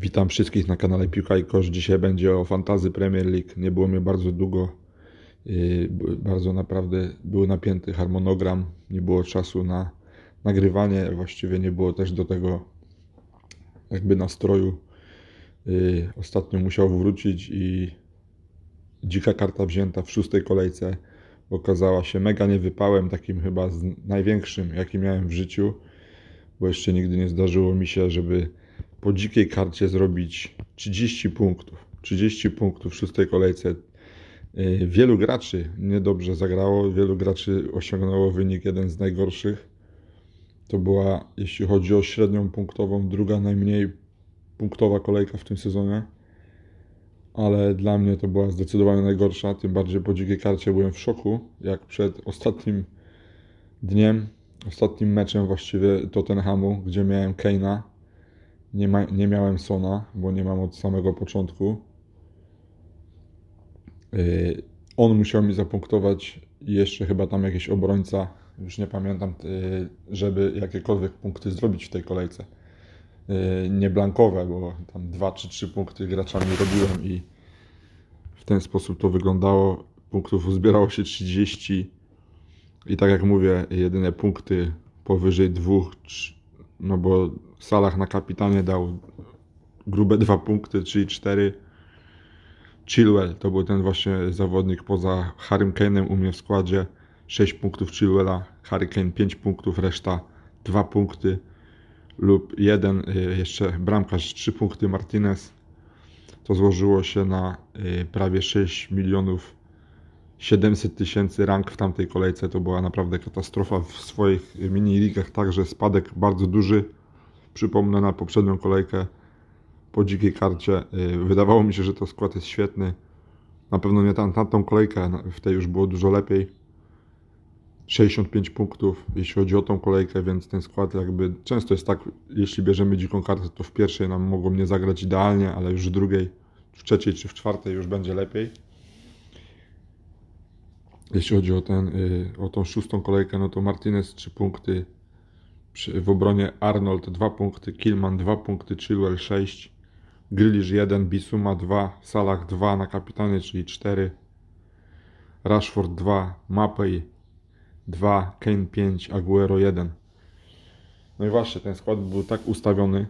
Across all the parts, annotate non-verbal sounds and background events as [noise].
Witam wszystkich na kanale Piłka i Kosz. Dzisiaj będzie o Fantazy Premier League. Nie było mnie bardzo długo. Yy, bardzo naprawdę był napięty harmonogram. Nie było czasu na nagrywanie. Właściwie nie było też do tego jakby nastroju. Yy, ostatnio musiał wrócić i dzika karta wzięta w szóstej kolejce okazała się mega niewypałem, takim chyba największym, jaki miałem w życiu, bo jeszcze nigdy nie zdarzyło mi się, żeby po dzikiej karcie zrobić 30 punktów. 30 punktów w szóstej kolejce. Y, wielu graczy niedobrze zagrało, wielu graczy osiągnęło wynik jeden z najgorszych. To była, jeśli chodzi o średnią punktową, druga najmniej punktowa kolejka w tym sezonie. Ale dla mnie to była zdecydowanie najgorsza, tym bardziej po dzikiej karcie byłem w szoku, jak przed ostatnim dniem, ostatnim meczem właściwie Tottenhamu, gdzie miałem Keina, nie, ma, nie miałem Sona, bo nie mam od samego początku. Yy, on musiał mi zapunktować jeszcze chyba tam jakiś obrońca, już nie pamiętam, yy, żeby jakiekolwiek punkty zrobić w tej kolejce. Yy, nie blankowe, bo tam dwa czy trzy punkty graczami robiłem i w ten sposób to wyglądało. Punktów uzbierało się 30 i tak jak mówię, jedyne punkty powyżej dwóch, no bo Salah na kapitanie dał grube dwa punkty, czyli cztery. Chilwell to był ten właśnie zawodnik poza Harrym Kane'em u mnie w składzie. 6 punktów Chilwella, Harry Kane 5 punktów, reszta 2 punkty lub jeden y, jeszcze bramkarz 3 punkty Martinez. To złożyło się na y, prawie 6 milionów 700 tysięcy rank w tamtej kolejce. To była naprawdę katastrofa w swoich mini ligach, także spadek bardzo duży. Przypomnę na poprzednią kolejkę po dzikiej karcie. Y, wydawało mi się, że to skład jest świetny. Na pewno nie tam, tamtą kolejkę, no, w tej już było dużo lepiej. 65 punktów, jeśli chodzi o tą kolejkę, więc ten skład jakby często jest tak, jeśli bierzemy dziką kartę, to w pierwszej nam mogą nie zagrać idealnie, ale już w drugiej, w trzeciej czy w czwartej już będzie lepiej. Jeśli chodzi o, ten, y, o tą szóstą kolejkę, no to Martinez 3 punkty, w obronie Arnold 2 punkty, Kilman 2 punkty, Chilwell 6, Grealish 1, Bisuma 2, Salah 2 na kapitanie, czyli 4, Rashford 2, Mapei 2, Kane 5, Aguero 1. No i właśnie, ten skład był tak ustawiony.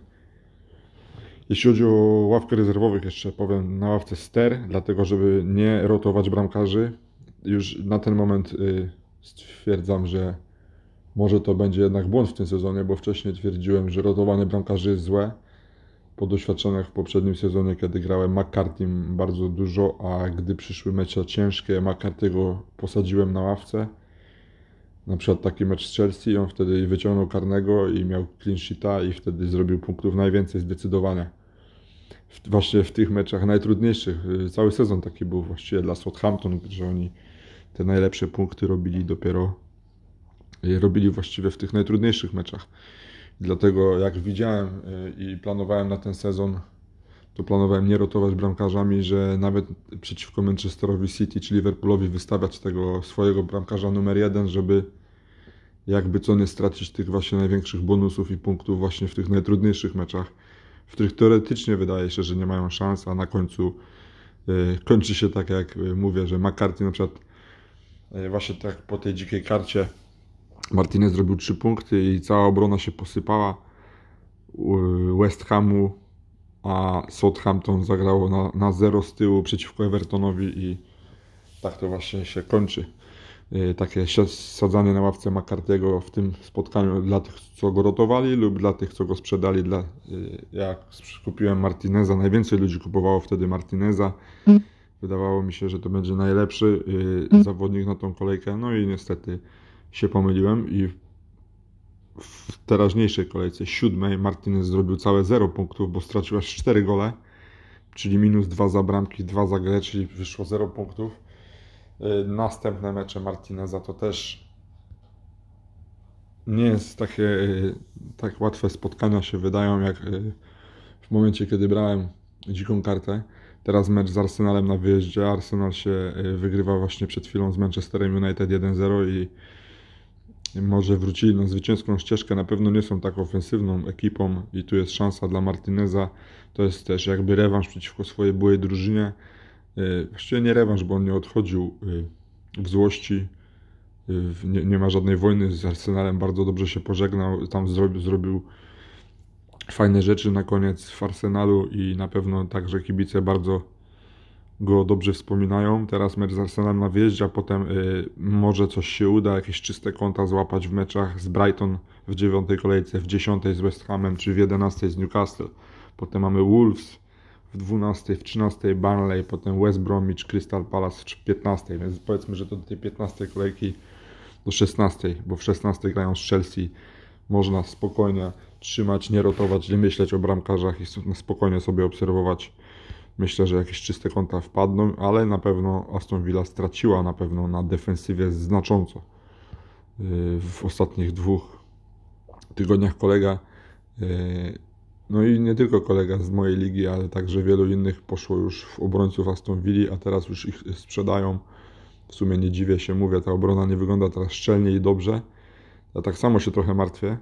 Jeśli chodzi o ławkę rezerwowych, jeszcze powiem na ławce ster, dlatego żeby nie rotować bramkarzy. Już na ten moment y, stwierdzam, że może to będzie jednak błąd w tym sezonie, bo wcześniej twierdziłem, że rotowanie bramkarzy jest złe. Po doświadczeniach w poprzednim sezonie, kiedy grałem McCarthy bardzo dużo, a gdy przyszły mecze ciężkie, McCarthy'ego posadziłem na ławce. Na przykład taki mecz z Chelsea, on wtedy wyciągnął karnego i miał clean sheeta i wtedy zrobił punktów najwięcej zdecydowanie. Właśnie w tych meczach najtrudniejszych. Cały sezon taki był właściwie dla Southampton, że oni te najlepsze punkty robili dopiero robili właściwie w tych najtrudniejszych meczach. Dlatego jak widziałem y, i planowałem na ten sezon, to planowałem nie rotować bramkarzami, że nawet przeciwko Manchesterowi City czy Liverpoolowi wystawiać tego swojego bramkarza numer jeden, żeby jakby co nie stracić tych właśnie największych bonusów i punktów właśnie w tych najtrudniejszych meczach, w których teoretycznie wydaje się, że nie mają szans, a na końcu y, kończy się tak jak mówię, że McCarthy na przykład właśnie tak po tej dzikiej karcie Martinez zrobił 3 punkty i cała obrona się posypała. West Hamu, a Southampton zagrało na, na zero z tyłu przeciwko Evertonowi i tak to właśnie się kończy. Y, takie sadzanie na ławce McCarthy'ego w tym spotkaniu dla tych, co go rotowali lub dla tych, co go sprzedali. Dla, y, jak kupiłem Martineza, najwięcej ludzi kupowało wtedy Martineza. Wydawało mi się, że to będzie najlepszy y, zawodnik na tą kolejkę. No i niestety się pomyliłem i w teraźniejszej kolejce, siódmej, Martinez zrobił całe 0 punktów, bo stracił aż 4 gole, czyli minus 2 za bramki, 2 za grę, czyli wyszło 0 punktów. Y, następne mecze Martineza to też nie jest takie y, tak łatwe spotkania się wydają, jak w momencie, kiedy brałem dziką kartę. Teraz mecz z Arsenalem na wyjeździe. Arsenal się wygrywa właśnie przed chwilą z Manchesterem United 1-0 i może wrócili na zwycięską ścieżkę, na pewno nie są tak ofensywną ekipą i tu jest szansa dla Martineza. To jest też jakby rewanż przeciwko swojej byłej drużynie. Właściwie nie rewanż, bo on nie odchodził w złości. Nie, nie ma żadnej wojny z Arsenalem, bardzo dobrze się pożegnał, tam zrobił, zrobił fajne rzeczy na koniec w Arsenalu i na pewno także kibice bardzo go dobrze wspominają. Teraz mecz z Arsenalem na wyjeździe, a potem y, może coś się uda, jakieś czyste konta złapać w meczach z Brighton w dziewiątej kolejce, w dziesiątej z West Hamem, czy w jedenastej z Newcastle. Potem mamy Wolves w dwunastej, w trzynastej Burnley, potem West Bromwich, Crystal Palace w piętnastej, więc powiedzmy, że to do tej piętnastej kolejki do szesnastej, bo w szesnastej grają z Chelsea. Można spokojnie trzymać, nie rotować, nie myśleć o bramkarzach i spokojnie sobie obserwować. Myślę, że jakieś czyste konta wpadną, ale na pewno Aston Villa straciła na pewno na defensywie znacząco. Yy, w ostatnich dwóch tygodniach kolega, yy, no i nie tylko kolega z mojej ligi, ale także wielu innych poszło już w obrońców Aston Villa, a teraz już ich sprzedają. W sumie nie dziwię się, mówię, ta obrona nie wygląda teraz szczelnie i dobrze. Ja tak samo się trochę martwię,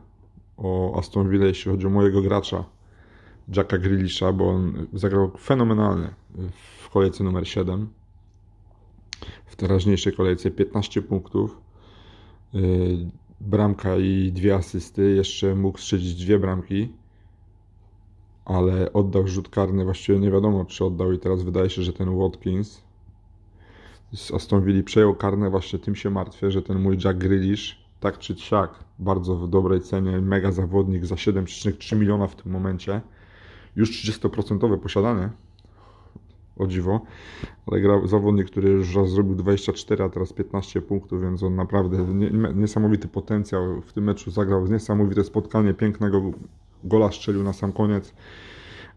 o Aston Villa, jeśli chodzi o mojego gracza, Jacka Grealisha, bo on zagrał fenomenalnie w kolejce numer 7. W teraźniejszej kolejce 15 punktów, y, bramka i dwie asysty. Jeszcze mógł strzelić dwie bramki, ale oddał rzut karny. Właściwie nie wiadomo, czy oddał, i teraz wydaje się, że ten Watkins z Aston Villa przejął karne. Właśnie tym się martwię, że ten mój Jack Grealish tak czy siak, bardzo w dobrej cenie, mega zawodnik za 7,3 miliona w tym momencie. Już 30% posiadanie, o dziwo, ale gra zawodnik, który już raz zrobił 24, a teraz 15 punktów, więc on naprawdę niesamowity potencjał w tym meczu zagrał, niesamowite spotkanie, pięknego gola strzelił na sam koniec,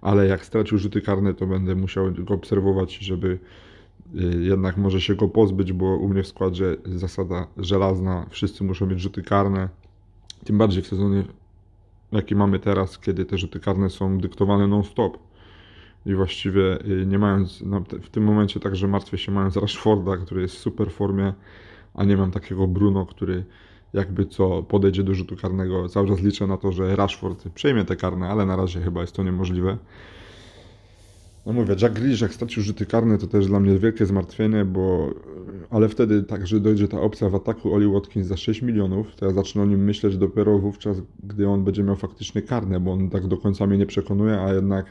ale jak stracił rzuty karne, to będę musiał go obserwować, żeby jednak może się go pozbyć, bo u mnie w składzie zasada żelazna, wszyscy muszą mieć rzuty karne, tym bardziej w sezonie jaki mamy teraz, kiedy te rzuty karne są dyktowane non-stop i właściwie y, nie mając, no, w tym momencie także martwię się mając Rashforda, który jest w super formie, a nie mam takiego Bruno, który jakby co podejdzie do rzutu karnego. Cały czas liczę na to, że Rashford przejmie te karne, ale na razie chyba jest to niemożliwe. No mówię, Jack Grealish jak stracił rzuty karne, to też dla mnie wielkie zmartwienie, bo ale wtedy także dojdzie ta opcja w ataku Oli Watkins za 6 milionów, to ja zacznę o nim myśleć dopiero wówczas, gdy on będzie miał faktycznie karne, bo on tak do końca mnie nie przekonuje, a jednak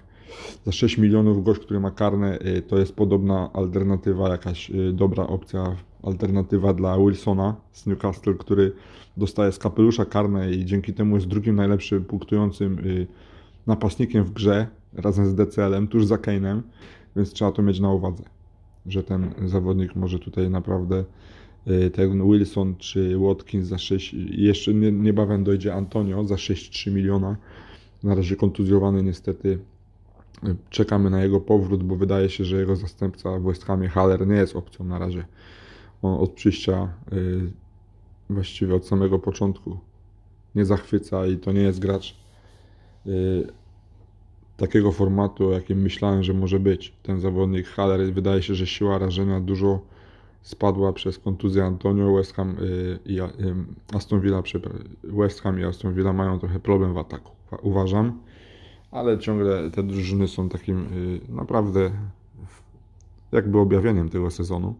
za 6 milionów gość, który ma karne, y, to jest podobna alternatywa, jakaś y, dobra opcja, alternatywa dla Wilsona z Newcastle, który dostaje z kapelusza karne i dzięki temu jest drugim najlepszym punktującym napastnikiem w grze razem z DCL-em, tuż za Kane'em, więc trzeba to mieć na uwadze, że ten zawodnik może tutaj naprawdę y, ten Wilson czy Watkins za 6, jeszcze niebawem dojdzie Antonio za 6-3 miliona, na razie kontuzjowany niestety, czekamy na jego powrót, bo wydaje się, że jego zastępca w West Hamie Haller nie jest opcją na razie. On od przyjścia y, właściwie od samego początku nie zachwyca i to nie jest gracz y, takiego formatu, jakim myślałem, że może być ten zawodnik. Haller wydaje się, że siła rażenia dużo spadła przez kontuzję Antonio. West Ham y, i y, Aston Villa, West Ham i Aston Villa mają trochę problem w ataku, uważam. Ale ciągle te drużyny są takim y, naprawdę jakby objawieniem tego sezonu.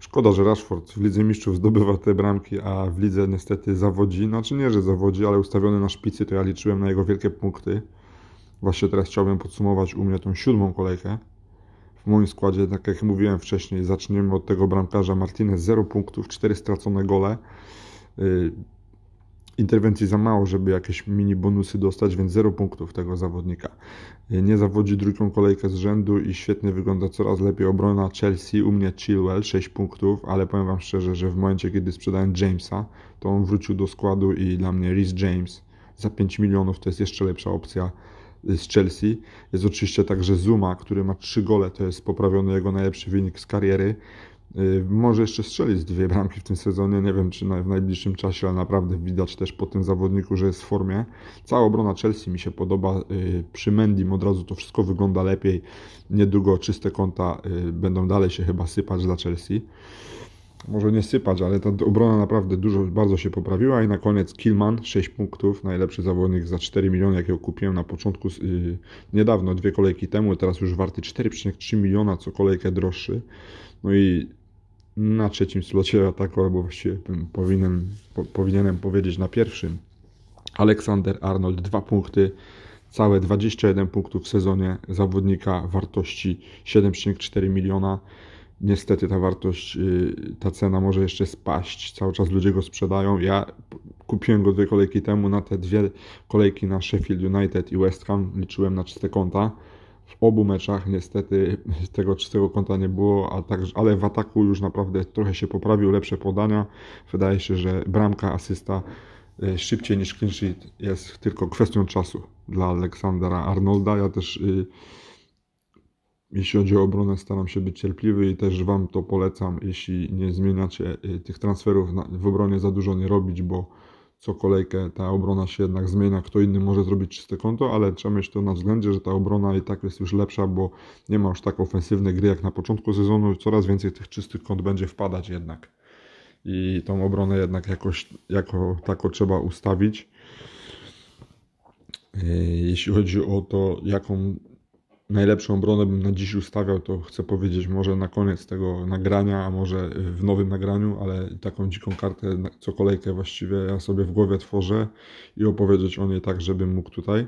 Szkoda, że Rashford w Lidze Mistrzów zdobywa te bramki, a w Lidze niestety zawodzi. Znaczy nie, że zawodzi, ale ustawiony na szpicy, to ja liczyłem na jego wielkie punkty. Właśnie teraz chciałbym podsumować u mnie tą siódmą kolejkę. W moim składzie, tak jak mówiłem wcześniej, zaczniemy od tego bramkarza Martinez 0 punktów, 4 stracone gole. Interwencji za mało, żeby jakieś mini bonusy dostać, więc 0 punktów tego zawodnika. Nie zawodzi drugą kolejkę z rzędu i świetnie wygląda coraz lepiej obrona Chelsea. U mnie Chilwell 6 punktów, ale powiem Wam szczerze, że w momencie, kiedy sprzedałem Jamesa, to on wrócił do składu i dla mnie Rhys James za 5 milionów to jest jeszcze lepsza opcja z Chelsea. Jest oczywiście także Zuma, który ma 3 gole, to jest poprawiony jego najlepszy wynik z kariery. Y, może jeszcze strzelić dwie bramki w tym sezonie, nie wiem czy w najbliższym czasie, ale naprawdę widać też po tym zawodniku, że jest w formie. Cała obrona Chelsea mi się podoba. Y, przy Mendim od razu to wszystko wygląda lepiej. Niedługo czyste konta y, będą dalej się chyba sypać dla Chelsea. może nie sypać, ale ta obrona naprawdę dużo, bardzo się poprawiła i na koniec Killman, 6 punktów, najlepszy zawodnik za 4 miliony, jakiego kupiłem na początku, niedawno, dwie kolejki temu, teraz już warty 4,3 miliona, co kolejkę droższy. No i na trzecim slocie ataku, albo właściwie powinien, po, powinienem powiedzieć na pierwszym, Aleksander Arnold, 2 punkty, całe 21 punktów w sezonie zawodnika wartości 7,4 miliona niestety ta wartość, y, ta cena może jeszcze spaść. Cały czas ludzie go sprzedają. Ja kupiłem go dwie kolejki temu na te dwie kolejki na Sheffield United i West Ham liczyłem na czyste konta. W obu meczach niestety [laughs] tego czystego konta nie było, a także, ale w ataku już naprawdę trochę się poprawił, lepsze podania. Wydaje się, że bramka, asysta y, szybciej niż clean sheet jest tylko kwestią czasu dla Aleksandra Arnolda. Ja też y, jeśli chodzi o obronę, staram się być cierpliwy i też Wam to polecam, jeśli nie zmieniacie y, tych transferów w obronie za dużo nie robić, bo co kolejkę ta obrona się jednak zmienia, kto inny może zrobić czyste konto, ale trzeba mieć to na względzie, że ta obrona i tak jest już lepsza, bo nie ma już tak ofensywnej gry jak na początku sezonu, coraz więcej tych czystych kont będzie wpadać jednak. I tą obronę jednak jakoś jako tako trzeba ustawić. Y, jeśli chodzi o to, jaką najlepszą obronę bym na dziś ustawiał, to chcę powiedzieć może na koniec tego nagrania, a może w nowym nagraniu, ale taką dziką kartę co kolejkę właściwie ja sobie w głowie tworzę i opowiedzieć o niej tak, żebym mógł tutaj.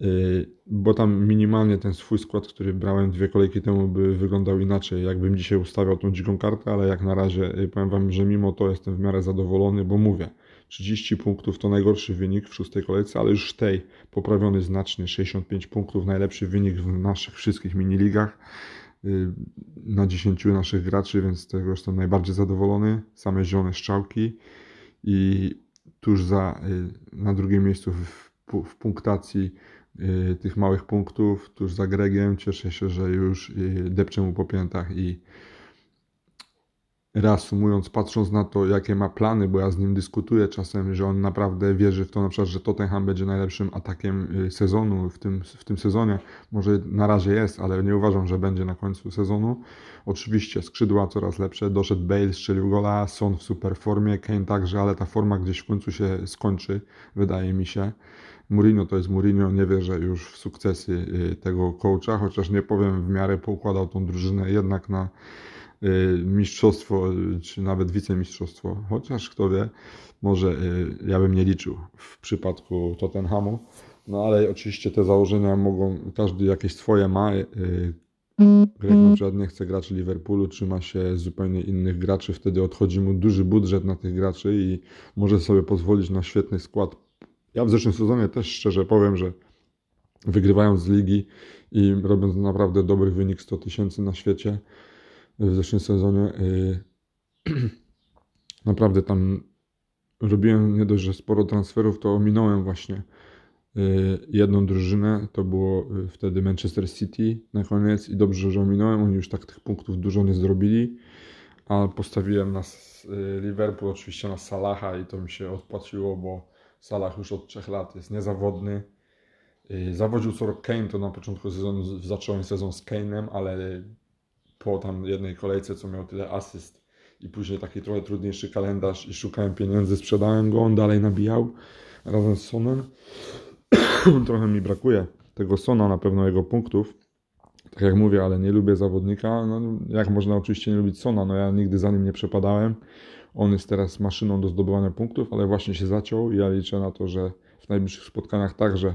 Y, bo tam minimalnie ten swój skład, który brałem dwie kolejki temu, by wyglądał inaczej, jakbym dzisiaj ustawiał tą dziką kartę, ale jak na razie y, powiem Wam, że mimo to jestem w miarę zadowolony, bo mówię, 30 punktów to najgorszy wynik w szóstej kolejce, ale już w tej poprawiony znacznie, 65 punktów, najlepszy wynik w naszych wszystkich miniligach y, na 10 naszych graczy, więc z tego jestem najbardziej zadowolony. Same zielone strzałki i tuż za, y, na drugim miejscu w, w punktacji y, tych małych punktów, tuż za Gregiem. Cieszę się, że już depczę mu po piętach i reasumując, patrząc na to, jakie ma plany, bo ja z nim dyskutuję czasem, że on naprawdę wierzy w to, na przykład, że Tottenham będzie najlepszym atakiem y, sezonu w tym, w tym sezonie. Może na razie jest, ale nie uważam, że będzie na końcu sezonu. Oczywiście skrzydła coraz lepsze, doszedł Bale, strzelił gola, Son w super formie, Kane także, ale ta forma gdzieś w końcu się skończy, wydaje mi się. Mourinho to jest Mourinho, nie wierzę już w sukcesy y, tego coacha, chociaż nie powiem, w miarę poukładał tą drużynę jednak na mistrzostwo, czy nawet wicemistrzostwo, chociaż kto wie, może y, ja bym nie liczył w przypadku Tottenhamu. No ale oczywiście te założenia mogą, każdy jakieś swoje ma. Y, Greg na przykład nie chce graczy Liverpoolu, trzyma się zupełnie innych graczy, wtedy odchodzi mu duży budżet na tych graczy i może sobie pozwolić na świetny skład. Ja w zeszłym sezonie też szczerze powiem, że wygrywając z ligi i robiąc naprawdę dobry wynik 100 tysięcy na świecie, w zeszłym sezonie. Y, [clears throat] naprawdę tam robiłem nie dość, że sporo transferów, to ominąłem właśnie y, jedną drużynę. To było y, wtedy Manchester City na koniec i dobrze, że ominąłem. Oni już tak tych punktów dużo nie zrobili, a postawiłem na Liverpool, oczywiście na Salaha i to mi się odpłaciło, bo Salah już od trzech lat jest niezawodny. Zawodził co Kane, to na początku sezonu zacząłem sezon z Kane'em, ale po tam jednej kolejce, co miał tyle asyst i później taki trochę trudniejszy kalendarz i szukałem pieniędzy, sprzedałem go, on dalej nabijał razem z Sonem. [clears throat] trochę mi brakuje tego Sona, na pewno jego punktów. Tak jak mówię, ale nie lubię zawodnika. No, jak można oczywiście nie lubić Sona? No ja nigdy za nim nie przepadałem. On jest teraz maszyną do zdobywania punktów, ale właśnie się zaciął i ja liczę na to, że w najbliższych spotkaniach także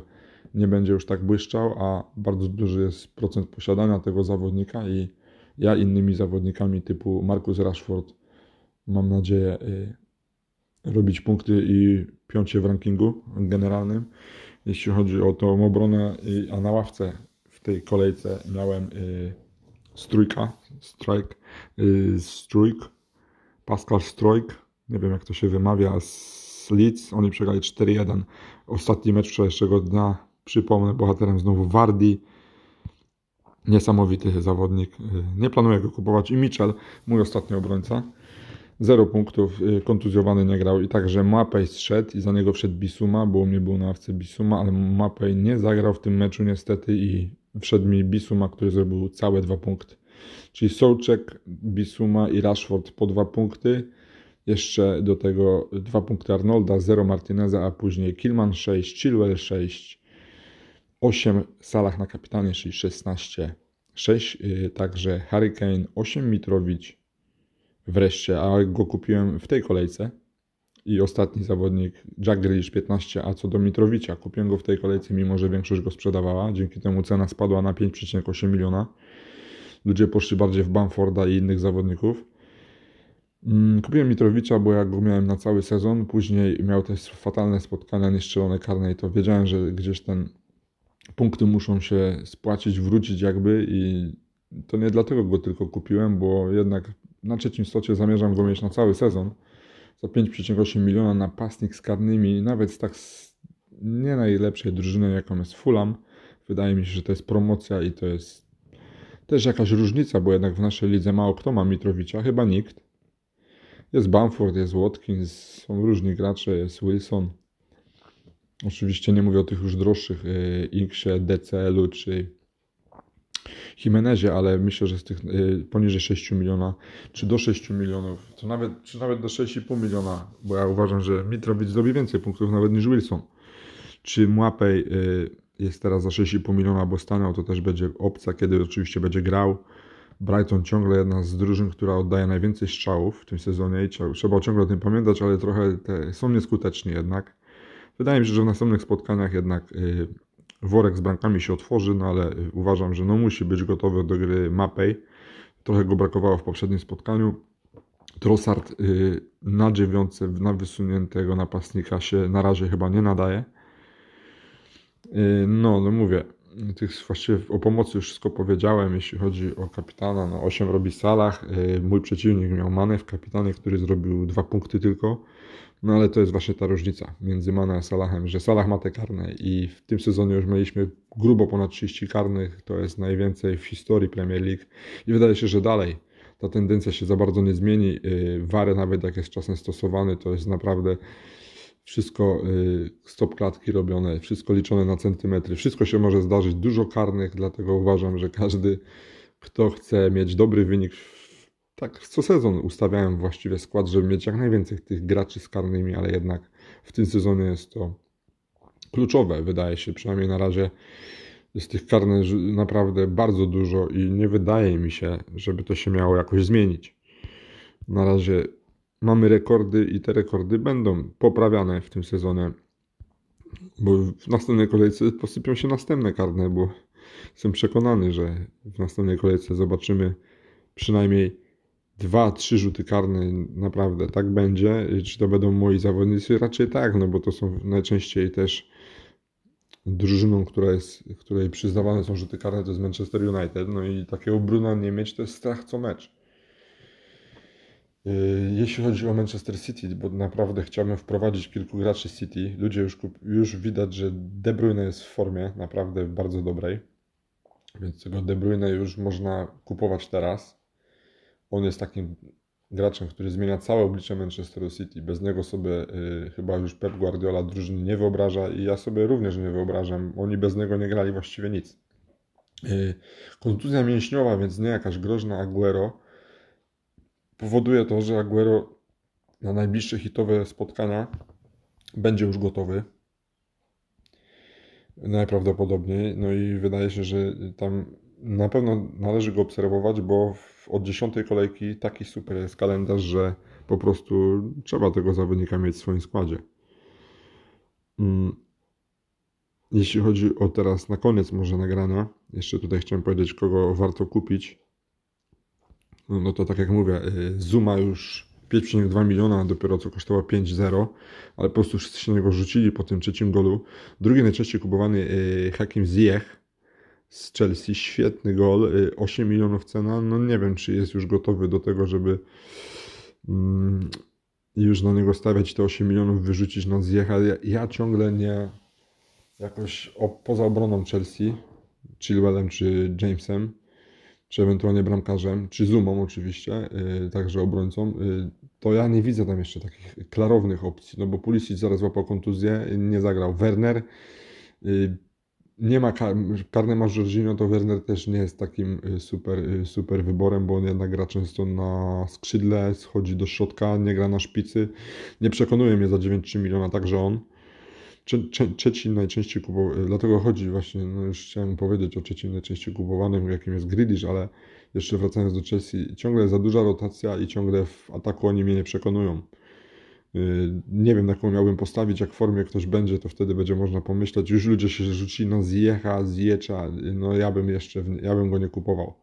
nie będzie już tak błyszczał, a bardzo duży jest procent posiadania tego zawodnika i ja innymi zawodnikami typu Marcus Rashford mam nadzieję y, robić punkty i piącie w rankingu generalnym. Jeśli chodzi o tą obronę, a na ławce w tej kolejce miałem y, Strójka, Strike, y, Strójk, Pascal Strojk, nie wiem jak to się wymawia, z Leeds, oni przegrali 4-1. Ostatni mecz wczorajszego dnia, przypomnę, bohaterem znowu Wardi, Niesamowity zawodnik. Y, nie planuję go kupować. I Mitchell, mój ostatni obrońca. Zero punktów, y, kontuzjowany nie grał i także Mapej zszedł i za niego wszedł Bisuma, bo mnie był na awce Bisuma, ale Mapej nie zagrał w tym meczu niestety i wszedł mi Bisuma, który zrobił całe dwa punkty. Czyli Sołczek, Bisuma i Rashford po dwa punkty. Jeszcze do tego dwa punkty Arnolda, 0 Martineza, a później Kilman 6, Chilwell 6, 8 Salah na kapitanie, czyli 16, 6 yy, także Harry Kane, 8 Mitrowicz wreszcie, a go kupiłem w tej kolejce. I ostatni zawodnik Jack Grealish 15, a co do Mitrowicza, kupiłem go w tej kolejce, mimo że większość go sprzedawała. Dzięki temu cena spadła na 5,8 miliona. Ludzie poszli bardziej w Bamforda i innych zawodników. Mm, kupiłem Mitrowicza, bo jak go miałem na cały sezon, później miał też fatalne spotkania, nieszczelone karne i to wiedziałem, że gdzieś ten punkty muszą się spłacić, wrócić jakby i to nie dlatego go tylko kupiłem, bo jednak na trzecim stocie zamierzam go mieć na cały sezon. Za 5,8 miliona napastnik z karnymi, nawet z tak nie najlepszej drużyny, jaką jest Fulham. Wydaje mi się, że to jest promocja i to jest też jakaś różnica, bo jednak w naszej lidze mało kto ma Mitrowicza, chyba nikt. Jest Bamford, jest Watkins, są różni gracze, jest Wilson. Oczywiście nie mówię o tych już droższych, y, Inksie, DCL-u czy Jimenezie, ale myślę, że z tych y, poniżej 6 miliona, czy do 6 milionów, to nawet, czy nawet do 6,5 miliona, bo ja uważam, że Mitrowicz zrobi więcej punktów nawet niż Wilson. Czy Młapej y, jest teraz za 6,5 miliona, bo stanął, to też będzie opcja, kiedy oczywiście będzie grał. Brighton ciągle jedna z drużyn, która oddaje najwięcej strzałów w tym sezonie i trzeba ciągle o tym pamiętać, ale trochę są nieskuteczni jednak. Wydaje mi się, że w następnych spotkaniach jednak y, worek z bramkami się otworzy, no ale uważam, że no musi być gotowy do gry Mapej. Trochę go brakowało w poprzednim spotkaniu. Trossard y, na dziewiątce, na wysuniętego napastnika się na razie chyba nie nadaje. Y, no, no mówię, tych właściwie o pomocy już wszystko powiedziałem, jeśli chodzi o kapitana. No 8 robi Salah, y, mój przeciwnik miał Mane w kapitanie, który zrobił dwa punkty tylko. No ale to jest właśnie ta różnica między Mane a Salahem, że Salah ma te karne i w tym sezonie już mieliśmy grubo ponad 30 karnych, to jest najwięcej w historii Premier League. I wydaje się, że dalej ta tendencja się za bardzo nie zmieni. Wary nawet jak jest czasem stosowany, to jest naprawdę wszystko y, stop klatki robione, wszystko liczone na centymetry, wszystko się może zdarzyć, dużo karnych, dlatego uważam, że każdy, kto chce mieć dobry wynik, tak co sezon ustawiałem właściwie skład, żeby mieć jak najwięcej tych graczy z karnymi, ale jednak w tym sezonie jest to kluczowe, wydaje się, przynajmniej na razie jest tych karnych naprawdę bardzo dużo i nie wydaje mi się, żeby to się miało jakoś zmienić. Na razie mamy rekordy i te rekordy będą poprawiane w tym sezonie, bo w następnej kolejce posypią się następne karne, bo jestem przekonany, że w następnej kolejce zobaczymy przynajmniej dwa, trzy rzuty karne, naprawdę tak będzie. Czy to będą moi zawodnicy? Raczej tak, no bo to są najczęściej też drużyną, która jest, której przyznawane są rzuty karne, to jest Manchester United. No i takiego Bruna nie mieć to jest strach co mecz. Y, jeśli chodzi o Manchester City, bo naprawdę chciałbym wprowadzić kilku graczy City, ludzie już, już widać, że De Bruyne jest w formie naprawdę bardzo dobrej, więc tego De Bruyne już można kupować teraz. On jest takim graczem, który zmienia całe oblicze Manchesteru City. Bez niego sobie y, chyba już Pep Guardiola drużyny nie wyobraża i ja sobie również nie wyobrażam. Oni bez niego nie grali właściwie nic. Y, kontuzja mięśniowa, więc nie jakaś groźna Aguero powoduje to, że Aguero na najbliższe hitowe spotkania będzie już gotowy. Najprawdopodobniej. No i wydaje się, że tam na pewno należy go obserwować, bo od dziesiątej kolejki taki super jest kalendarz, że po prostu trzeba tego zawodnika mieć w swoim składzie. Mm. Jeśli chodzi o teraz na koniec może nagrania, jeszcze tutaj chciałem powiedzieć, kogo warto kupić. No, no to tak jak mówię, y, Zuma już 5,2 miliona dopiero co kosztował 5,0, ale po prostu wszyscy się niego rzucili po tym trzecim golu. Drugi najczęściej kupowany y, Hakim Ziyech z Chelsea, świetny gol, 8 y, milionów cena, no nie wiem czy jest już gotowy do tego, żeby mm, już na niego stawiać te 8 milionów, wyrzucić na Ziyecha. Ja, ja ciągle nie jakoś o, poza obroną Chelsea, Chilwellem czy Jamesem, czy ewentualnie bramkarzem, czy Zumą oczywiście, yy, także obrońcą, yy, to ja nie widzę tam jeszcze takich klarownych opcji, no bo Pulisic zaraz złapał kontuzję, nie zagrał. Werner, yy, nie ma kar karne ma Jorginho, to Werner też nie jest takim y, super, y, super wyborem, bo on jednak gra często na skrzydle, schodzi do środka, nie gra na szpicy. Nie przekonuje mnie za 9,3 miliona także on. Trzeci najczęściej kupowany, dlatego chodzi właśnie, no już chciałem powiedzieć o trzecim najczęściej kupowanym, jakim jest Grealish, ale jeszcze wracając do Chelsea, ciągle za duża rotacja i ciągle w ataku oni mnie nie przekonują. Y, nie wiem, na jaką miałbym postawić, jak w formie ktoś będzie, to wtedy będzie można pomyśleć. Już ludzie się rzucili na Zjecha, Zjecza, no ja bym jeszcze, ja bym go nie kupował.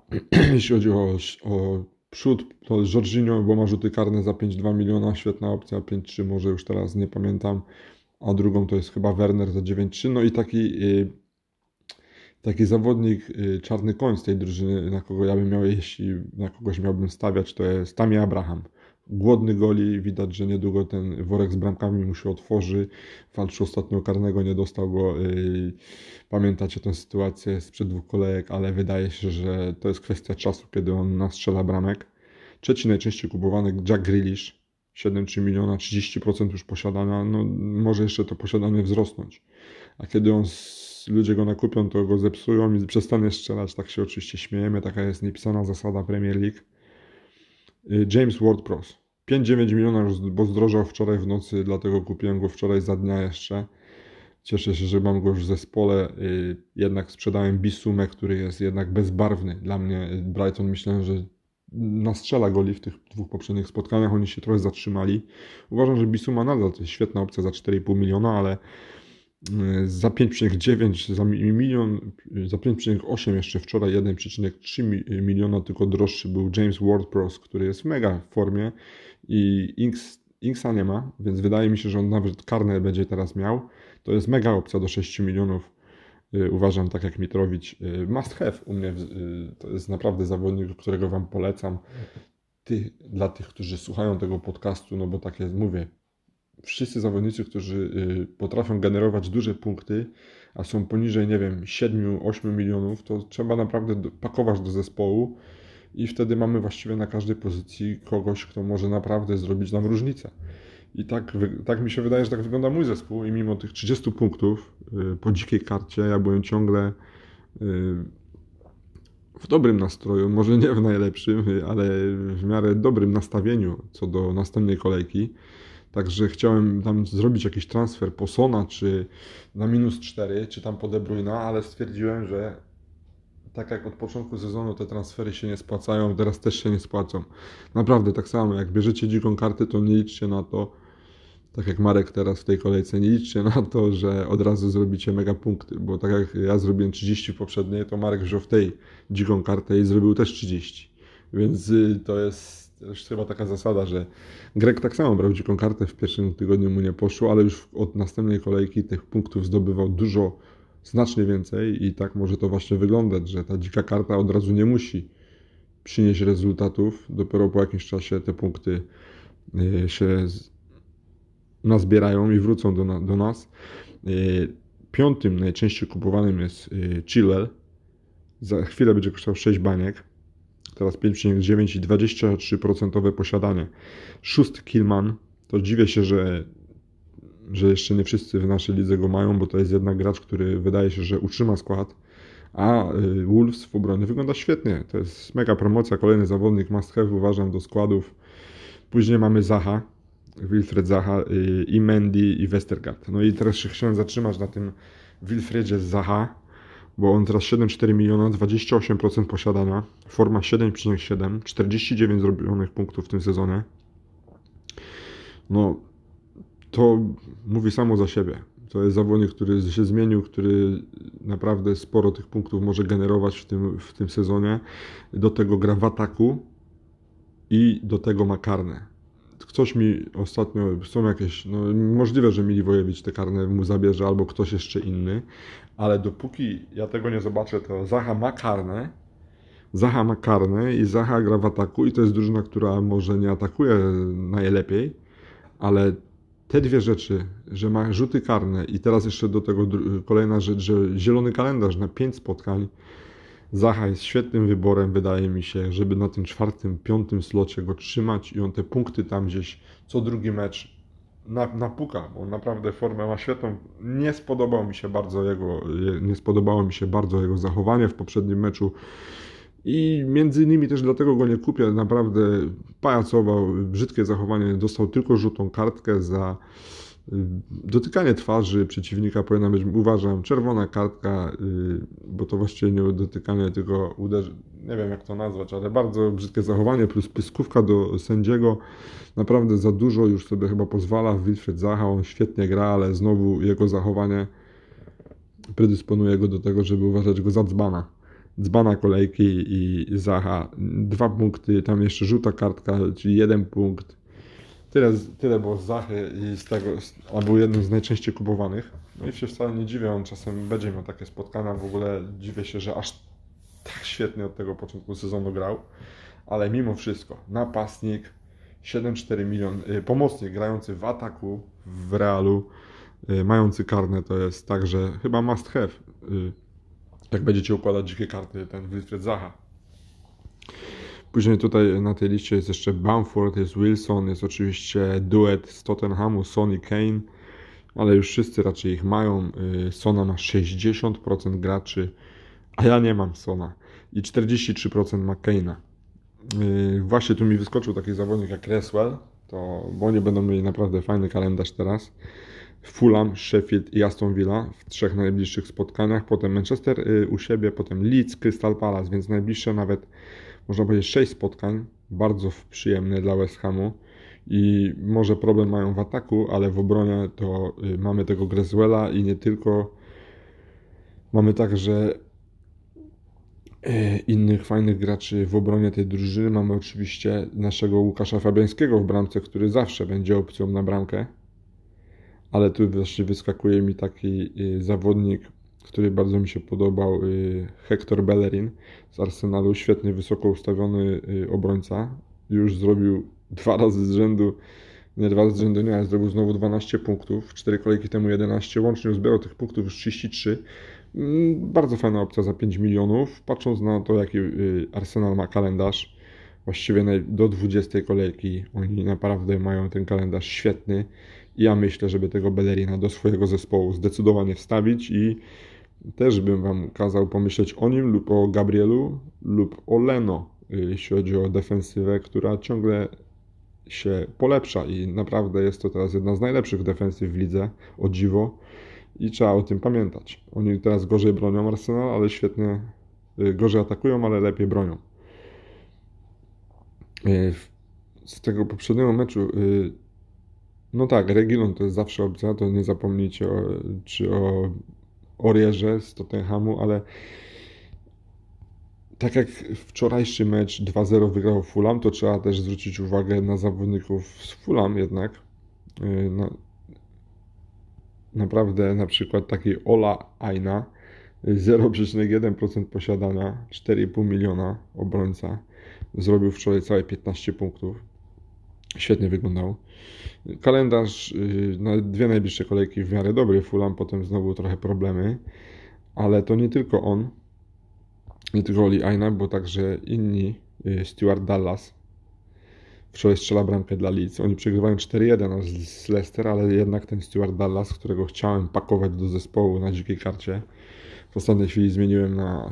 [clears throat] Jeśli chodzi o, o przód, to Jorginho, bo ma rzuty karne za 5,2 miliona, świetna opcja, 5,3 może już teraz nie pamiętam, a drugą to jest chyba Werner za 9,3, no i taki y, taki zawodnik, y, czarny koń z tej drużyny, na kogo ja bym miał, jeśli na kogoś miałbym stawiać, to jest Tammy Abraham głodny goli, widać, że niedługo ten worek z bramkami mu się otworzy. Walczył ostatnio karnego, nie dostał go. Y, pamiętacie tę sytuację sprzed dwóch kolejek, ale wydaje się, że to jest kwestia czasu, kiedy on nastrzela bramek. Trzeci najczęściej kupowany Jack Grealish, 7,3 miliona, 30% już posiadania, no może jeszcze to posiadanie wzrosnąć. A kiedy on, ludzie go nakupią, to go zepsują i przestanie strzelać, tak się oczywiście śmiejemy, taka jest niepisana zasada Premier League. Y, James Ward-Prowse. 5-9 miliona, bo zdrożał wczoraj w nocy, dlatego kupiłem go wczoraj za dnia jeszcze. Cieszę się, że mam go już w zespole. Y, jednak sprzedałem Bisumę, który jest jednak bezbarwny. Dla mnie y, Brighton myślałem, że nastrzela goli w tych dwóch poprzednich spotkaniach. Oni się trochę zatrzymali. Uważam, że Bisuma nadal to jest świetna opcja za 4,5 miliona, ale za 5,9 za milion, za 5,8 jeszcze wczoraj 1,3 miliona tylko droższy był James Ward-Prowse, który jest w mega formie i Inks, Inksa nie ma, więc wydaje mi się, że on nawet karne będzie teraz miał. To jest mega opcja do 6 milionów. Uważam, tak jak Mitrowicz, must have u mnie. To jest naprawdę zawodnik, którego Wam polecam. Ty, dla tych, którzy słuchają tego podcastu, no bo tak jak mówię, wszyscy zawodnicy, którzy y, potrafią generować duże punkty, a są poniżej, nie wiem, 7-8 milionów, to trzeba naprawdę pakować do zespołu i wtedy mamy właściwie na każdej pozycji kogoś, kto może naprawdę zrobić nam różnicę. I tak, tak mi się wydaje, że tak wygląda mój zespół i mimo tych 30 punktów y, po dzikiej karcie ja byłem ciągle y, w dobrym nastroju, może nie w najlepszym, ale w miarę dobrym nastawieniu co do następnej kolejki. Także chciałem tam zrobić jakiś transfer po Sona, czy na minus 4, czy tam po De Bruyne, ale stwierdziłem, że tak jak od początku sezonu te transfery się nie spłacają, teraz też się nie spłacą. Naprawdę tak samo, jak bierzecie dziką kartę, to nie liczcie na to, tak jak Marek teraz w tej kolejce, nie liczcie na to, że od razu zrobicie mega punkty, bo tak jak ja zrobiłem 30 w poprzedniej, to Marek wziął w tej dziką kartę i zrobił też 30. Więc y, to jest też chyba taka zasada, że Grek tak samo brał dziką kartę, w pierwszym tygodniu mu nie poszło, ale już od następnej kolejki tych punktów zdobywał dużo, znacznie więcej i tak może to właśnie wyglądać, że ta dzika karta od razu nie musi przynieść rezultatów, dopiero po jakimś czasie te punkty y, się nazbierają i wrócą do, do nas. Y, piątym najczęściej kupowanym jest y, Chilwell. Za chwilę będzie kosztował 6 baniek teraz 5,9 i 23% posiadanie. Szósty Killman, to dziwię się, że, że jeszcze nie wszyscy w naszej lidze go mają, bo to jest jednak gracz, który wydaje się, że utrzyma skład. A y, Wolves w obronie wygląda świetnie. To jest mega promocja, kolejny zawodnik must have, uważam, do składów. Później mamy Zaha, Wilfred Zaha y, i Mendy i Westergaard. No i teraz się chciałem zatrzymać na tym Wilfredzie Zaha, bo on teraz 7,4 miliona, 28% posiadania, forma 7,7, 49 zrobionych punktów w tym sezonie. No, to mówi samo za siebie. To jest zawodnik, który się zmienił, który naprawdę sporo tych punktów może generować w tym, w tym sezonie. Do tego gra w ataku i do tego ma karne. Ktoś mi ostatnio, są jakieś, no możliwe, że Miliwojewicz te karne mu zabierze, albo ktoś jeszcze inny, ale dopóki ja tego nie zobaczę, to Zaha ma karne, Zaha ma karne i Zaha gra w ataku i to jest drużyna, która może nie atakuje najlepiej, ale te dwie rzeczy, że ma rzuty karne i teraz jeszcze do tego kolejna rzecz, że zielony kalendarz na pięć spotkań, Zaha jest świetnym wyborem, wydaje mi się, żeby na tym czwartym, piątym slocie go trzymać i on te punkty tam gdzieś co drugi mecz na, napuka, bo naprawdę formę ma świetną. Nie spodobał mi się bardzo jego, nie spodobało mi się bardzo jego zachowanie w poprzednim meczu. I między innymi też dlatego go nie kupię. Naprawdę pajacował, brzydkie zachowanie. Dostał tylko żółtą kartkę za dotykanie twarzy przeciwnika. Powinna być, uważam, czerwona kartka, y, bo to właściwie nie dotykanie, tylko uderzenie. Nie wiem jak to nazwać, ale bardzo brzydkie zachowanie, plus pyskówka do sędziego. Naprawdę za dużo już sobie chyba pozwala. Wilfred Zaha, on świetnie gra, ale znowu jego zachowanie predysponuje go do tego, żeby uważać go za dzbana dzbana kolejki i Zaha dwa punkty, tam jeszcze żółta kartka, czyli jeden punkt. Tyle, tyle było z Zachy i z tego, a był jednym z najczęściej kupowanych. No i się wcale nie dziwię, on czasem będzie miał takie spotkania, w ogóle dziwię się, że aż tak świetnie od tego początku sezonu grał, ale mimo wszystko, napastnik, 7,4 milion, y, pomocnik grający w ataku w Realu, y, mający karne to jest także chyba must have y, jak będziecie układać dzikie karty, ten Wilfred Zaha. Później tutaj na tej liście jest jeszcze Bamford, jest Wilson, jest oczywiście duet z Tottenhamu, Sonny Kane, ale już wszyscy raczej ich mają. Y, Sona ma 60% graczy, a ja nie mam Sona i 43% ma Kane'a. Y, właśnie tu mi wyskoczył taki zawodnik jak Cresswell, to, bo oni będą mieli naprawdę fajny kalendarz teraz. Fulham, Sheffield i Aston Villa w trzech najbliższych spotkaniach, potem Manchester y, u siebie, potem Leeds, Crystal Palace, więc najbliższe nawet można powiedzieć sześć spotkań, bardzo przyjemne dla West Hamu i może problem mają w ataku, ale w obronie to y, mamy tego Greswella i nie tylko. Mamy także y, innych fajnych graczy w obronie tej drużyny. Mamy oczywiście naszego Łukasza Fabiańskiego w bramce, który zawsze będzie opcją na bramkę ale tu właśnie wyskakuje mi taki y, zawodnik, który bardzo mi się podobał, y, Hector Bellerin z Arsenalu, świetnie wysoko ustawiony y, obrońca, już zrobił [laughs] dwa razy z rzędu, nie dwa razy z rzędu nie, ale zrobił znowu 12 punktów, cztery kolejki temu 11, łącznie uzbierał tych punktów już 33, mm, bardzo fajna opcja za 5 milionów, patrząc na to jaki Arsenal ma kalendarz, właściwie do 20 kolejki oni naprawdę mają ten kalendarz świetny, ja myślę, żeby tego Bellerina do swojego zespołu zdecydowanie wstawić i też bym Wam kazał pomyśleć o nim lub o Gabrielu lub o Leno, jeśli chodzi o defensywę, która ciągle się polepsza i naprawdę jest to teraz jedna z najlepszych defensyw w lidze, o dziwo i trzeba o tym pamiętać. Oni teraz gorzej bronią Arsenal, ale świetnie, y, gorzej atakują, ale lepiej bronią. Y, z tego poprzedniego meczu y, no tak, Regilon to jest zawsze opcja, to nie zapomnijcie o, czy o Orierze z Tottenhamu, ale tak jak wczorajszy mecz 2-0 wygrał Fulham, to trzeba też zwrócić uwagę na zawodników z Fulham jednak. Y, na, naprawdę na przykład taki Ola Aina 0,1% posiadania, 4,5 miliona obrońca. Zrobił wczoraj całe 15 punktów. Świetnie wyglądał. Kalendarz, y, na dwie najbliższe kolejki w miarę dobry, Fulham, potem znowu trochę problemy, ale to nie tylko on, nie tylko Oli Aina, bo także inni, y, Stuart Dallas, wczoraj strzela bramkę dla Leeds. Oni przegrywają 4-1 z Leicester, ale jednak ten Stuart Dallas, którego chciałem pakować do zespołu na dzikiej karcie, w ostatniej chwili zmieniłem na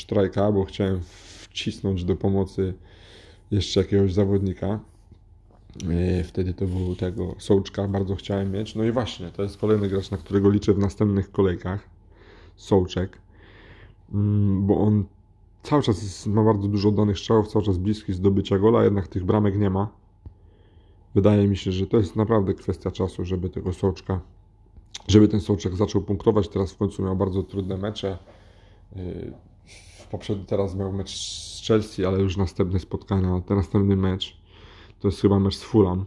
strajka, bo chciałem wcisnąć do pomocy jeszcze jakiegoś zawodnika. E, wtedy to był tego Sołczka, bardzo chciałem mieć. No i właśnie, to jest kolejny gracz, na którego liczę w następnych kolejkach. Sołczek. Mm, bo on cały czas ma bardzo dużo danych strzałów, cały czas bliski zdobycia gola, jednak tych bramek nie ma. Wydaje mi się, że to jest naprawdę kwestia czasu, żeby tego Sołczka, żeby ten Sołczek zaczął punktować. Teraz w końcu miał bardzo trudne mecze. E, poprzedni teraz miał mecz z Chelsea, ale już następne spotkania, ten następny mecz to jest chyba mecz z Fulham.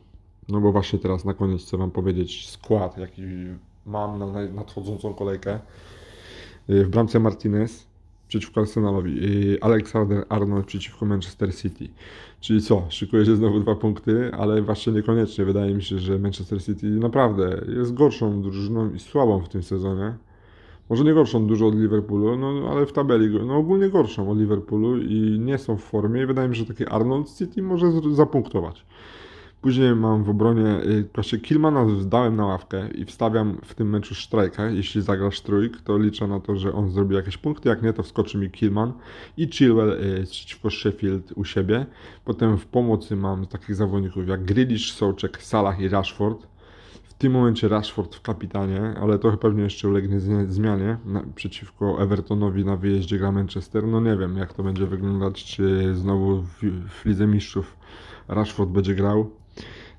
No bo właśnie teraz na koniec chcę Wam powiedzieć skład, jaki mam na nadchodzącą kolejkę. Y, w bramce Martinez przeciwko Arsenalowi, y, Alexander Arnold przeciwko Manchester City. Czyli co, szykuje się znowu dwa punkty, ale właśnie niekoniecznie. Wydaje mi się, że Manchester City naprawdę jest gorszą drużyną i słabą w tym sezonie. Może nie gorszą dużo od Liverpoolu, no ale w tabeli, no ogólnie gorszą od Liverpoolu i nie są w formie. I wydaje mi się, że taki Arnold City może zapunktować. Później mam w obronie, y, właśnie Kilmana zdałem na ławkę i wstawiam w tym meczu Strajka. Jeśli zagrasz trójk, to liczę na to, że on zrobi jakieś punkty, jak nie, to wskoczy mi Kilman i Chilwell y, przeciwko Sheffield u siebie. Potem w pomocy mam takich zawodników jak Grealish, Sołczek, Salah i Rashford. Tym momencie Rashford w kapitanie, ale to pewnie jeszcze ulegnie zmianie na, przeciwko Evertonowi na wyjeździe gra Manchester. No nie wiem, jak to będzie wyglądać, czy znowu w, w Lidze Mistrzów Rashford będzie grał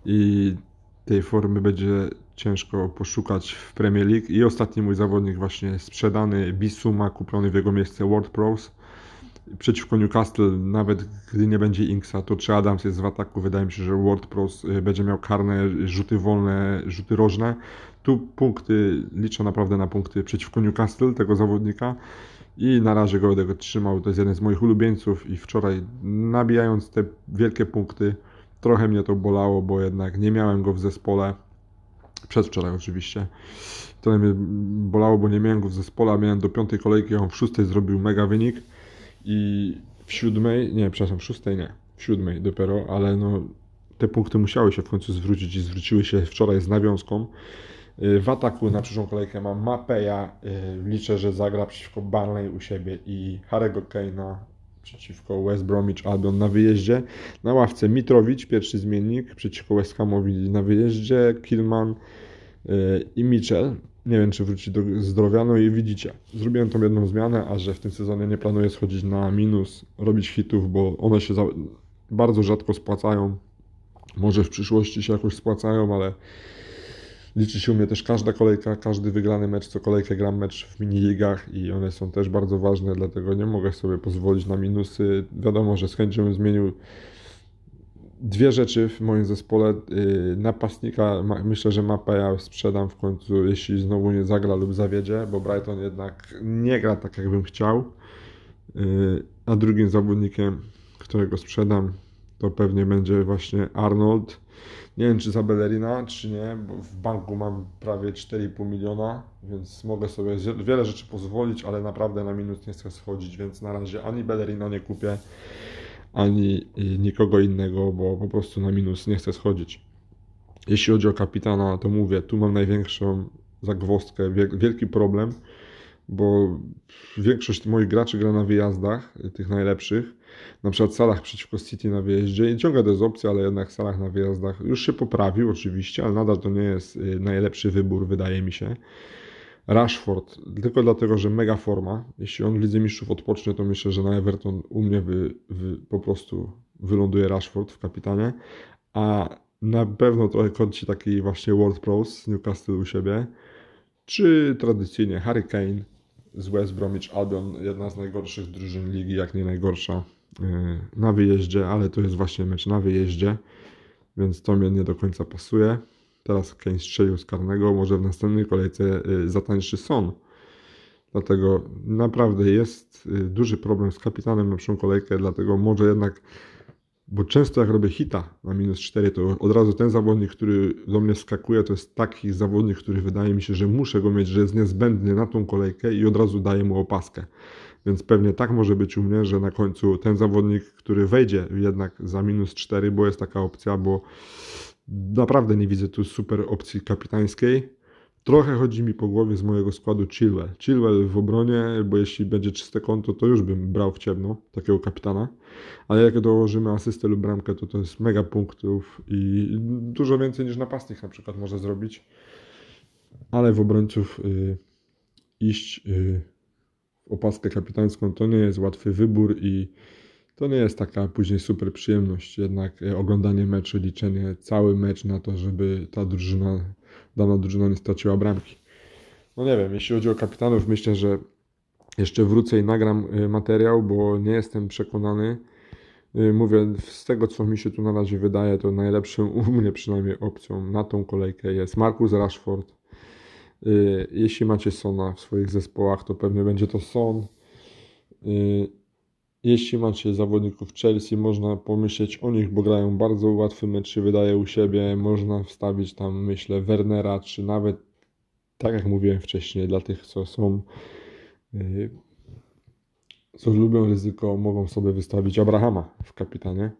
i tej formy będzie ciężko poszukać w Premier League. I ostatni mój zawodnik właśnie sprzedany, Bisuma, kupiony w jego miejsce World Pros. Przeciwko Newcastle, nawet gdy nie będzie Inksa, to czy Adams jest w ataku, wydaje mi się, że World Pros y, będzie miał karne, rzuty wolne, rzuty rożne. Tu punkty, liczę naprawdę na punkty przeciwko Newcastle, tego zawodnika. I na razie go będę trzymał, to jest jeden z moich ulubieńców i wczoraj nabijając te wielkie punkty, Trochę mnie to bolało, bo jednak nie miałem go w zespole. Przedwczoraj oczywiście. Trochę mnie bolało, bo nie miałem go w zespole, a miałem do piątej kolejki, on w szóstej zrobił mega wynik i w siódmej, nie, przepraszam, w szóstej nie, w siódmej dopiero, ale no te punkty musiały się w końcu zwrócić i zwróciły się wczoraj z nawiązką. W ataku na przyszłą kolejkę mam Mapeja, y, liczę, że zagra przeciwko Barnley u siebie i Harry'ego Kane'a przeciwko West Bromwich Albion na wyjeździe. Na ławce Mitrowicz, pierwszy zmiennik, przeciwko West Hamowi na wyjeździe, Kilman yy, i Mitchell. Nie wiem, czy wróci do zdrowia. No i widzicie, zrobiłem tą jedną zmianę, a że w tym sezonie nie planuję schodzić na minus, robić hitów, bo one się za... bardzo rzadko spłacają. Może w przyszłości się jakoś spłacają, ale Liczy się u mnie też każda kolejka, każdy wygrany mecz, co kolejkę gram mecz w miniligach i one są też bardzo ważne, dlatego nie mogę sobie pozwolić na minusy. Wiadomo, że z chęcią zmienił dwie rzeczy w moim zespole. Y, napastnika myślę, że ja sprzedam w końcu, jeśli znowu nie zagra lub zawiedzie, bo Brighton jednak nie gra tak, jakbym chciał. Y, a drugim zawodnikiem, którego sprzedam, to pewnie będzie właśnie Arnold. Nie wiem, czy za Bellerina, czy nie, bo w banku mam prawie 4,5 miliona, więc mogę sobie wiele rzeczy pozwolić, ale naprawdę na minus nie chcę schodzić, więc na razie ani Bellerina nie kupię, ani nikogo innego, bo po prostu na minus nie chcę schodzić. Jeśli chodzi o kapitana, to mówię, tu mam największą zagwozdkę, wielki problem, bo większość moich graczy gra na wyjazdach, tych najlepszych, na przykład Salah przeciwko City na wyjeździe i ciągle to jest opcja, ale jednak Salah na wyjazdach już się poprawił oczywiście, ale nadal to nie jest y, najlepszy wybór, wydaje mi się. Rashford, tylko dlatego, że mega forma. Jeśli on w Lidze Mistrzów odpocznie, to myślę, że na Everton u mnie wy, wy, po prostu wyląduje Rashford w kapitanie, a na pewno trochę kończy taki właśnie World Pros z Newcastle u siebie, czy tradycyjnie Harry Kane z West Bromwich Albion, jedna z najgorszych drużyn ligi, jak nie najgorsza y, na wyjeździe, ale to jest właśnie mecz na wyjeździe, więc to mnie nie do końca pasuje. Teraz Kane strzelił z karnego, może w następnej kolejce y, zatańczy Son. Dlatego naprawdę jest y, duży problem z kapitanem na przyszłą kolejkę, dlatego może jednak bo często jak robię hita na minus 4, to od razu ten zawodnik, który do mnie skakuje, to jest taki zawodnik, który wydaje mi się, że muszę go mieć, że jest niezbędny na tą kolejkę i od razu daję mu opaskę. Więc pewnie tak może być u mnie, że na końcu ten zawodnik, który wejdzie jednak za minus 4, bo jest taka opcja, bo naprawdę nie widzę tu super opcji kapitańskiej, Trochę chodzi mi po głowie z mojego składu Chilwell. Chilwell w obronie, bo jeśli będzie czyste konto, to już bym brał w ciemno takiego kapitana. Ale jak dołożymy asystę lub bramkę, to to jest mega punktów i dużo więcej niż napastnik na przykład może zrobić. Ale w obrońców y, iść y, w opaskę kapitańską to nie jest łatwy wybór i to nie jest taka później super przyjemność. Jednak y, oglądanie meczu, liczenie cały mecz na to, żeby ta drużyna dana drużyna nie straciła bramki. No nie wiem, jeśli chodzi o kapitanów, myślę, że jeszcze wrócę i nagram y, materiał, bo nie jestem przekonany. Y, mówię, z tego co mi się tu na razie wydaje, to najlepszą u mnie przynajmniej opcją na tą kolejkę jest Marcus Rashford. Jeśli macie Sona w swoich zespołach, to pewnie będzie to Son. Jeśli macie zawodników Chelsea, można pomyśleć o nich, bo grają bardzo łatwy mecz, wydaje u siebie. Można wstawić tam, myślę, Wernera, czy nawet, tak jak mówiłem wcześniej, dla tych, co są, yy, co lubią ryzyko, mogą sobie wystawić Abrahama w kapitanie.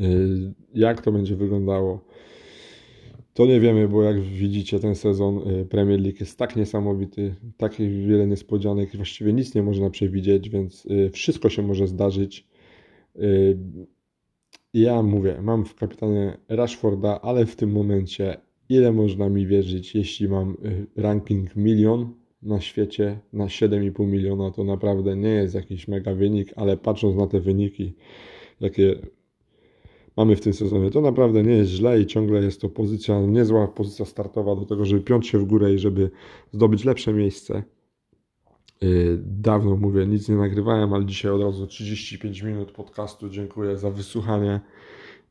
Y, jak to będzie wyglądało? To nie wiemy, bo jak widzicie, ten sezon y, Premier League jest tak niesamowity, takich wiele niespodzianek, właściwie nic nie można przewidzieć, więc y, wszystko się może zdarzyć. Ja mówię, mam w kapitanie Rashforda, ale w tym momencie ile można mi wierzyć, jeśli mam ranking milion na świecie na 7,5 miliona, to naprawdę nie jest jakiś mega wynik, ale patrząc na te wyniki, jakie mamy w tym sezonie. To naprawdę nie jest źle i ciągle jest to pozycja, niezła pozycja startowa do tego, żeby piąć się w górę i żeby zdobyć lepsze miejsce. Y, dawno mówię, nic nie nagrywałem, ale dzisiaj od razu 35 minut podcastu. Dziękuję za wysłuchanie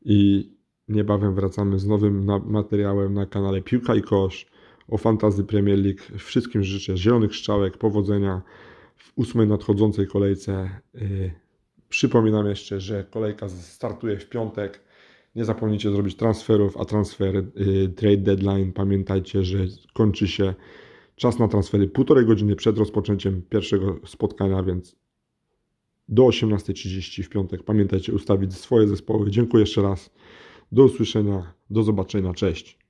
i niebawem wracamy z nowym materiałem na kanale Piłka i Kosz o Fantazy Premier League. Wszystkim życzę zielonych strzałek, powodzenia w ósmej nadchodzącej kolejce. Przypominam jeszcze, że kolejka startuje w piątek. Nie zapomnijcie zrobić transferów, a transfer y, trade deadline pamiętajcie, że kończy się czas na transfery półtorej godziny przed rozpoczęciem pierwszego spotkania, więc do 18.30 w piątek pamiętajcie ustawić swoje zespoły. Dziękuję jeszcze raz. Do usłyszenia, do zobaczenia, cześć.